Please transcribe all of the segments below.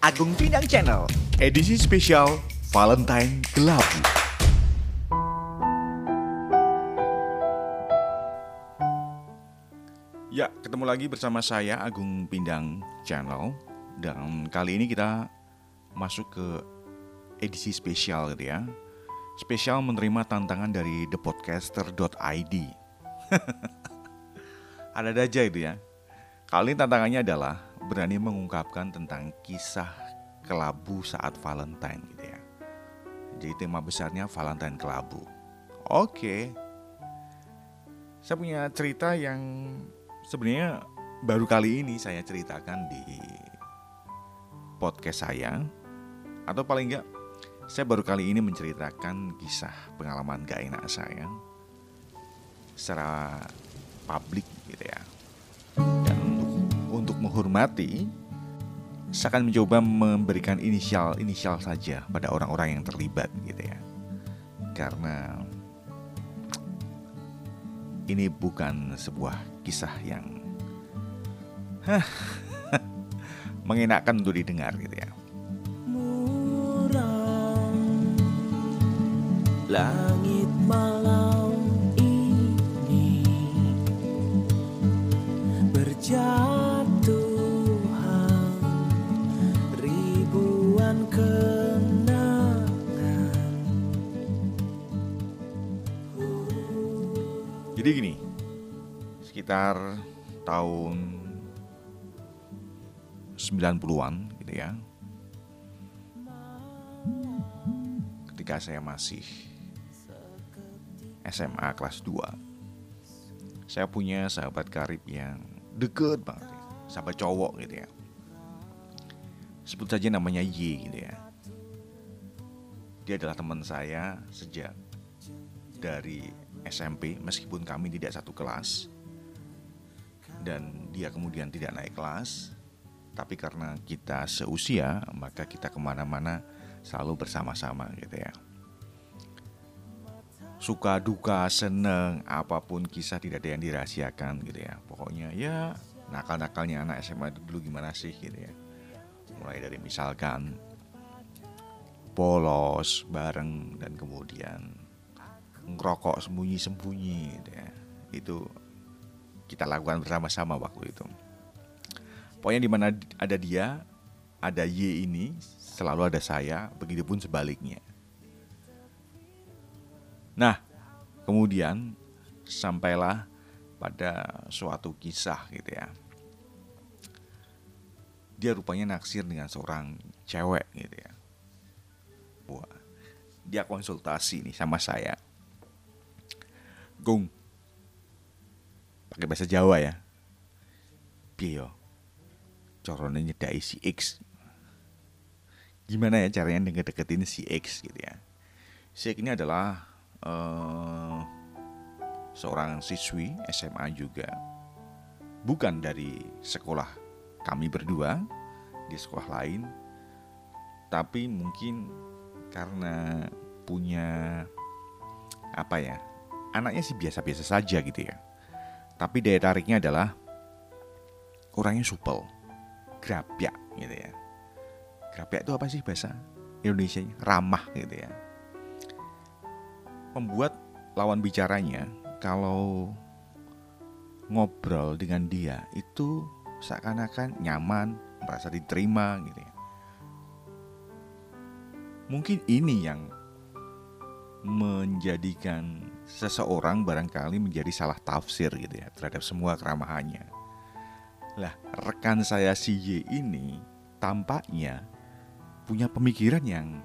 Agung Pinang Channel. Edisi spesial Valentine Kelabu Ya, ketemu lagi bersama saya Agung Pindang Channel. Dan kali ini kita masuk ke edisi spesial gitu ya. Spesial menerima tantangan dari thepodcaster.id Ada aja itu ya. Kali ini tantangannya adalah berani mengungkapkan tentang kisah kelabu saat Valentine gitu ya. Jadi tema besarnya Valentine kelabu. Oke. Saya punya cerita yang sebenarnya baru kali ini saya ceritakan di podcast saya atau paling enggak saya baru kali ini menceritakan kisah pengalaman gak enak saya secara publik gitu ya menghormati, saya akan mencoba memberikan inisial-inisial saja pada orang-orang yang terlibat gitu ya. Karena ini bukan sebuah kisah yang mengenakan untuk didengar gitu ya. Langit malam ini berjalan Jadi gini, sekitar tahun 90-an gitu ya. Ketika saya masih SMA kelas 2. Saya punya sahabat karib yang deket banget ya. Sahabat cowok gitu ya. Sebut saja namanya Y gitu ya. Dia adalah teman saya sejak dari SMP meskipun kami tidak satu kelas dan dia kemudian tidak naik kelas tapi karena kita seusia maka kita ke mana-mana selalu bersama-sama gitu ya. Suka duka seneng apa pun kisah tidak ada yang dirahasiakan gitu ya. Pokoknya ya nakal-nakalnya anak SMA dulu gimana sih gitu ya. Mulai dari misalkan polos bareng dan kemudian ngerokok sembunyi-sembunyi gitu ya. Itu kita lakukan bersama-sama waktu itu. Pokoknya di mana ada dia, ada Y ini, selalu ada saya, begitupun sebaliknya. Nah, kemudian sampailah pada suatu kisah gitu ya. Dia rupanya naksir dengan seorang cewek gitu ya. Wah, dia konsultasi nih sama saya Gung. Pakai bahasa Jawa ya. Piye yo? Corone nyedai si X. Gimana ya caranya deketin si X gitu ya. Si X ini adalah uh, seorang siswi SMA juga. Bukan dari sekolah kami berdua, di sekolah lain. Tapi mungkin karena punya apa ya anaknya sih biasa-biasa saja gitu ya. Tapi daya tariknya adalah orangnya supel, grabyak gitu ya. Grabyak itu apa sih bahasa Indonesia? Ramah gitu ya. Membuat lawan bicaranya kalau ngobrol dengan dia itu seakan-akan nyaman, merasa diterima gitu ya. Mungkin ini yang menjadikan seseorang barangkali menjadi salah tafsir gitu ya terhadap semua keramahannya. Lah, rekan saya si Y ini tampaknya punya pemikiran yang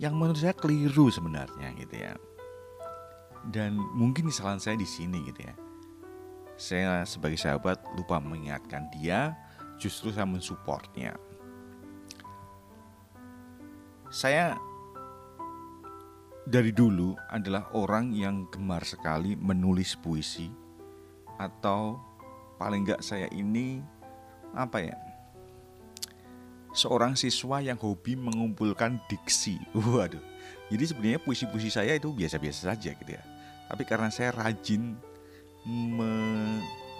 yang menurut saya keliru sebenarnya gitu ya. Dan mungkin kesalahan saya di sini gitu ya. Saya sebagai sahabat lupa mengingatkan dia, justru saya mensupportnya. Saya dari dulu adalah orang yang gemar sekali menulis puisi atau paling enggak saya ini apa ya seorang siswa yang hobi mengumpulkan diksi. Waduh. Jadi sebenarnya puisi-puisi saya itu biasa-biasa saja gitu ya. Tapi karena saya rajin me,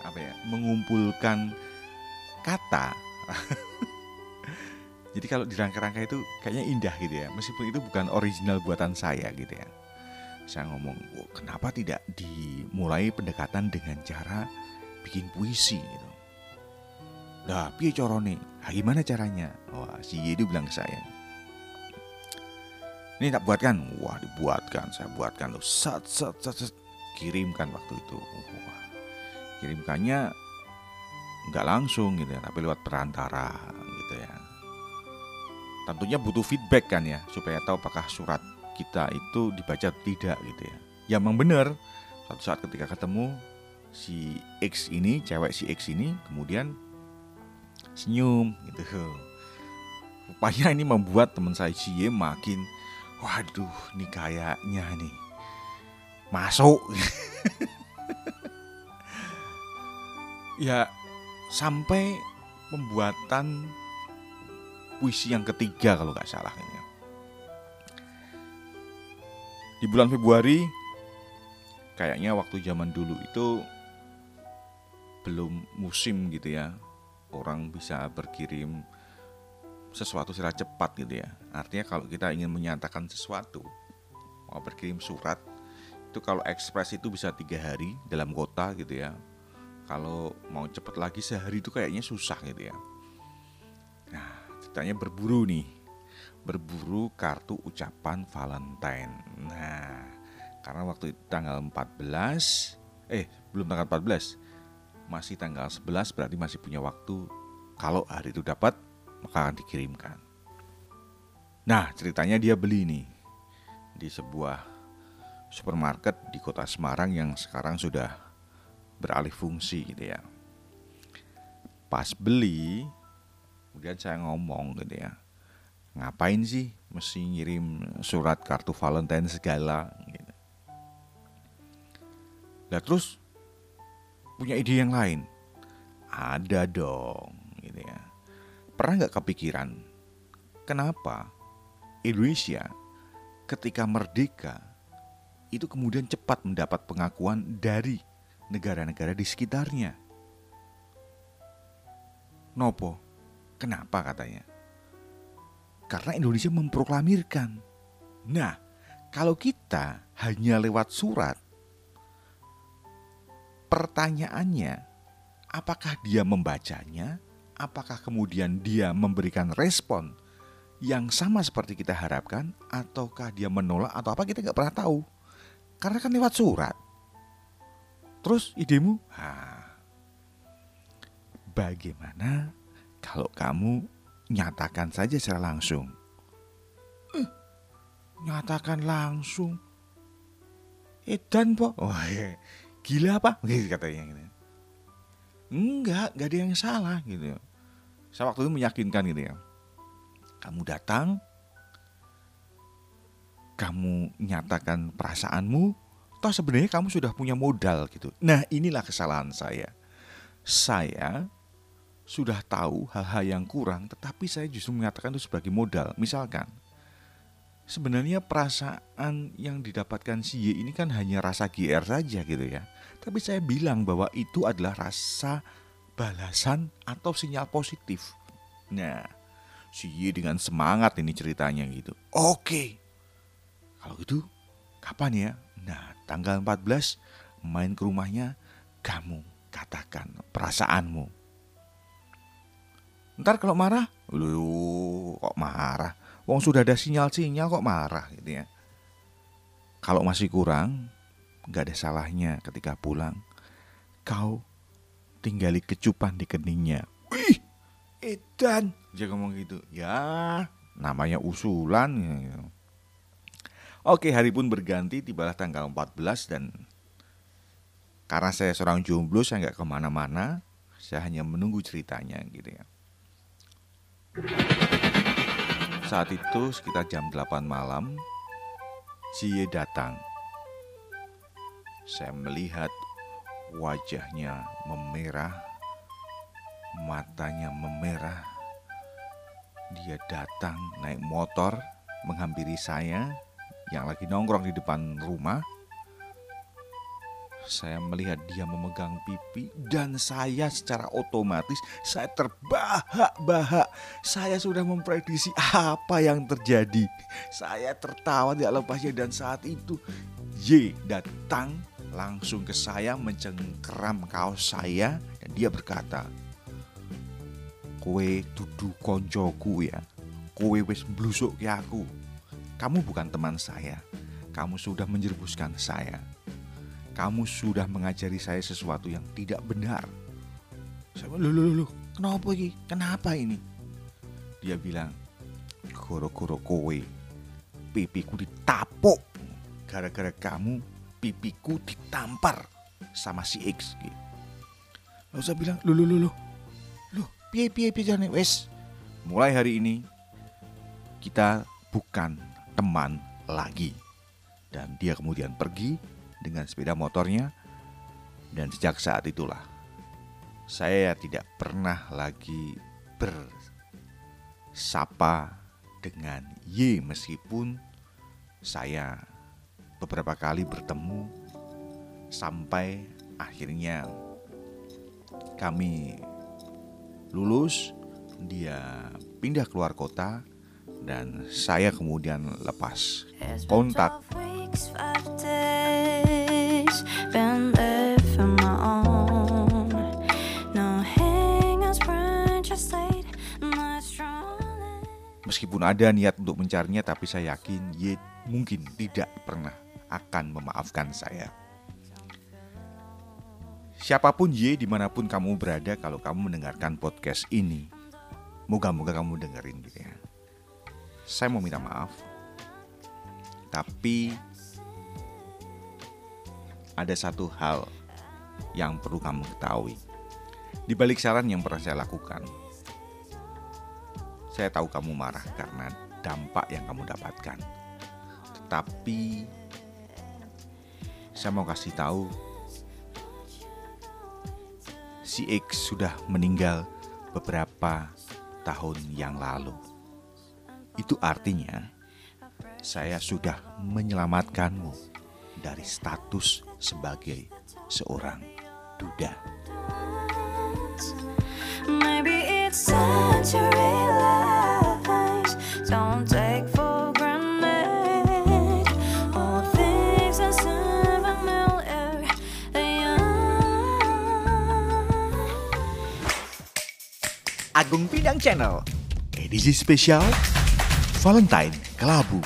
apa ya mengumpulkan kata Jadi kalau dirangka-rangka itu kayaknya indah gitu ya, meskipun itu bukan original buatan saya gitu ya. Saya ngomong, oh, kenapa tidak dimulai pendekatan dengan cara bikin puisi gitu. Nah, piye corone? Nah, gimana caranya? Wah, si Yedu bilang ke saya. Ini tak buatkan? Wah, dibuatkan. Saya buatkan loh. Sat, sat, sat, sat. Kirimkan waktu itu. Wah, kirimkannya nggak langsung gitu ya, tapi lewat perantara gitu ya. Tentunya butuh feedback kan ya, supaya tahu apakah surat kita itu dibaca tidak gitu ya. Ya memang benar. Suatu saat ketika ketemu si X ini, cewek si X ini, kemudian senyum gitu. Rupanya ini membuat teman saya si Y makin, waduh, ini kayaknya nih masuk. ya sampai pembuatan puisi yang ketiga kalau nggak salah ini. Di bulan Februari kayaknya waktu zaman dulu itu belum musim gitu ya. Orang bisa berkirim sesuatu secara cepat gitu ya. Artinya kalau kita ingin menyatakan sesuatu mau berkirim surat itu kalau ekspres itu bisa tiga hari dalam kota gitu ya kalau mau cepet lagi sehari itu kayaknya susah gitu ya nah ceritanya berburu nih. Berburu kartu ucapan Valentine. Nah karena waktu itu tanggal 14 eh belum tanggal 14 masih tanggal 11 berarti masih punya waktu. Kalau hari itu dapat maka akan dikirimkan. Nah ceritanya dia beli nih di sebuah supermarket di kota Semarang yang sekarang sudah beralih fungsi gitu ya. Pas beli, kemudian saya ngomong gitu ya, ngapain sih mesti ngirim surat kartu Valentine segala gitu. Nah terus punya ide yang lain, ada dong gitu ya. Pernah nggak kepikiran kenapa Indonesia ketika merdeka itu kemudian cepat mendapat pengakuan dari negara-negara di sekitarnya. Nopo, kenapa katanya? Karena Indonesia memproklamirkan. Nah, kalau kita hanya lewat surat, pertanyaannya, apakah dia membacanya? Apakah kemudian dia memberikan respon yang sama seperti kita harapkan, ataukah dia menolak, atau apa kita nggak pernah tahu. Karena kan lewat surat. Terus idemu? Nah, bagaimana kalau kamu nyatakan saja secara langsung? Eh, nyatakan langsung. Edan po. Oh iya. Gila apa? Gitu katanya gitu. Enggak, enggak ada yang salah gitu. Saya waktu itu meyakinkan gitu ya. Kamu datang, kamu nyatakan perasaanmu, toh sebenarnya kamu sudah punya modal gitu. Nah inilah kesalahan saya. Saya sudah tahu hal-hal yang kurang, tetapi saya justru mengatakan itu sebagai modal. Misalkan, sebenarnya perasaan yang didapatkan si Y ini kan hanya rasa GR saja gitu ya. Tapi saya bilang bahwa itu adalah rasa balasan atau sinyal positif. Nah, si Y dengan semangat ini ceritanya gitu. Oke, kalau gitu, kapan ya? Nah, tanggal 14 main ke rumahnya, kamu katakan perasaanmu. Ntar kalau marah, lu kok marah? Wong sudah ada sinyal-sinyal kok marah gitu ya. Kalau masih kurang, nggak ada salahnya ketika pulang, kau tinggali kecupan di keningnya. Wih, edan. Dia ngomong gitu. Ya, namanya usulan. Oke, hari pun berganti, tibalah tanggal 14 dan karena saya seorang jomblo, saya nggak ke mana-mana, saya hanya menunggu ceritanya gitu ya. Saat itu sekitar jam 8 malam, Cie datang. Saya melihat wajahnya memerah, matanya memerah. Dia datang naik motor menghampiri saya yang lagi nongkrong di depan rumah Saya melihat dia memegang pipi dan saya secara otomatis saya terbahak-bahak. Saya sudah memprediksi apa yang terjadi. Saya tertawa tidak lepasnya dan saat itu Y datang langsung ke saya mencengkeram kaos saya dan dia berkata, "Kue tudu koncoku ya. Kue wis blusuk ya aku. Kamu bukan teman saya. Kamu sudah menjerumuskan saya." Kamu sudah mengajari saya sesuatu yang tidak benar. Saya bilang, loh, loh, loh, kenapa ini? Kenapa ini? Dia bilang, goro-goro kowe, pipiku ditapuk. Gara-gara kamu, pipiku ditampar sama si X. Lalu saya bilang, loh, loh, loh, loh, loh, piye, piye, piye, jangan wes. Mulai hari ini, kita bukan teman lagi. Dan dia kemudian pergi dengan sepeda motornya dan sejak saat itulah saya tidak pernah lagi bersapa dengan Y meskipun saya beberapa kali bertemu sampai akhirnya kami lulus dia pindah keluar kota dan saya kemudian lepas kontak Ada niat untuk mencarinya, tapi saya yakin Ye mungkin tidak pernah akan memaafkan saya. Siapa pun Ye di mana pun kamu berada kalau kamu mendengarkan podcast ini, moga-moga kamu dengerin gitu ya. Saya mau minta maaf, tapi ada satu hal yang perlu kamu ketahui. Di balik saran yang pernah saya lakukan, saya tahu kamu marah karena dampak yang kamu dapatkan. Tetapi saya mau kasih tahu si X sudah meninggal beberapa tahun yang lalu. Itu artinya saya sudah menyelamatkanmu dari status sebagai seorang duda. Agung Pindang Channel, edisi spesial Valentine Kelabu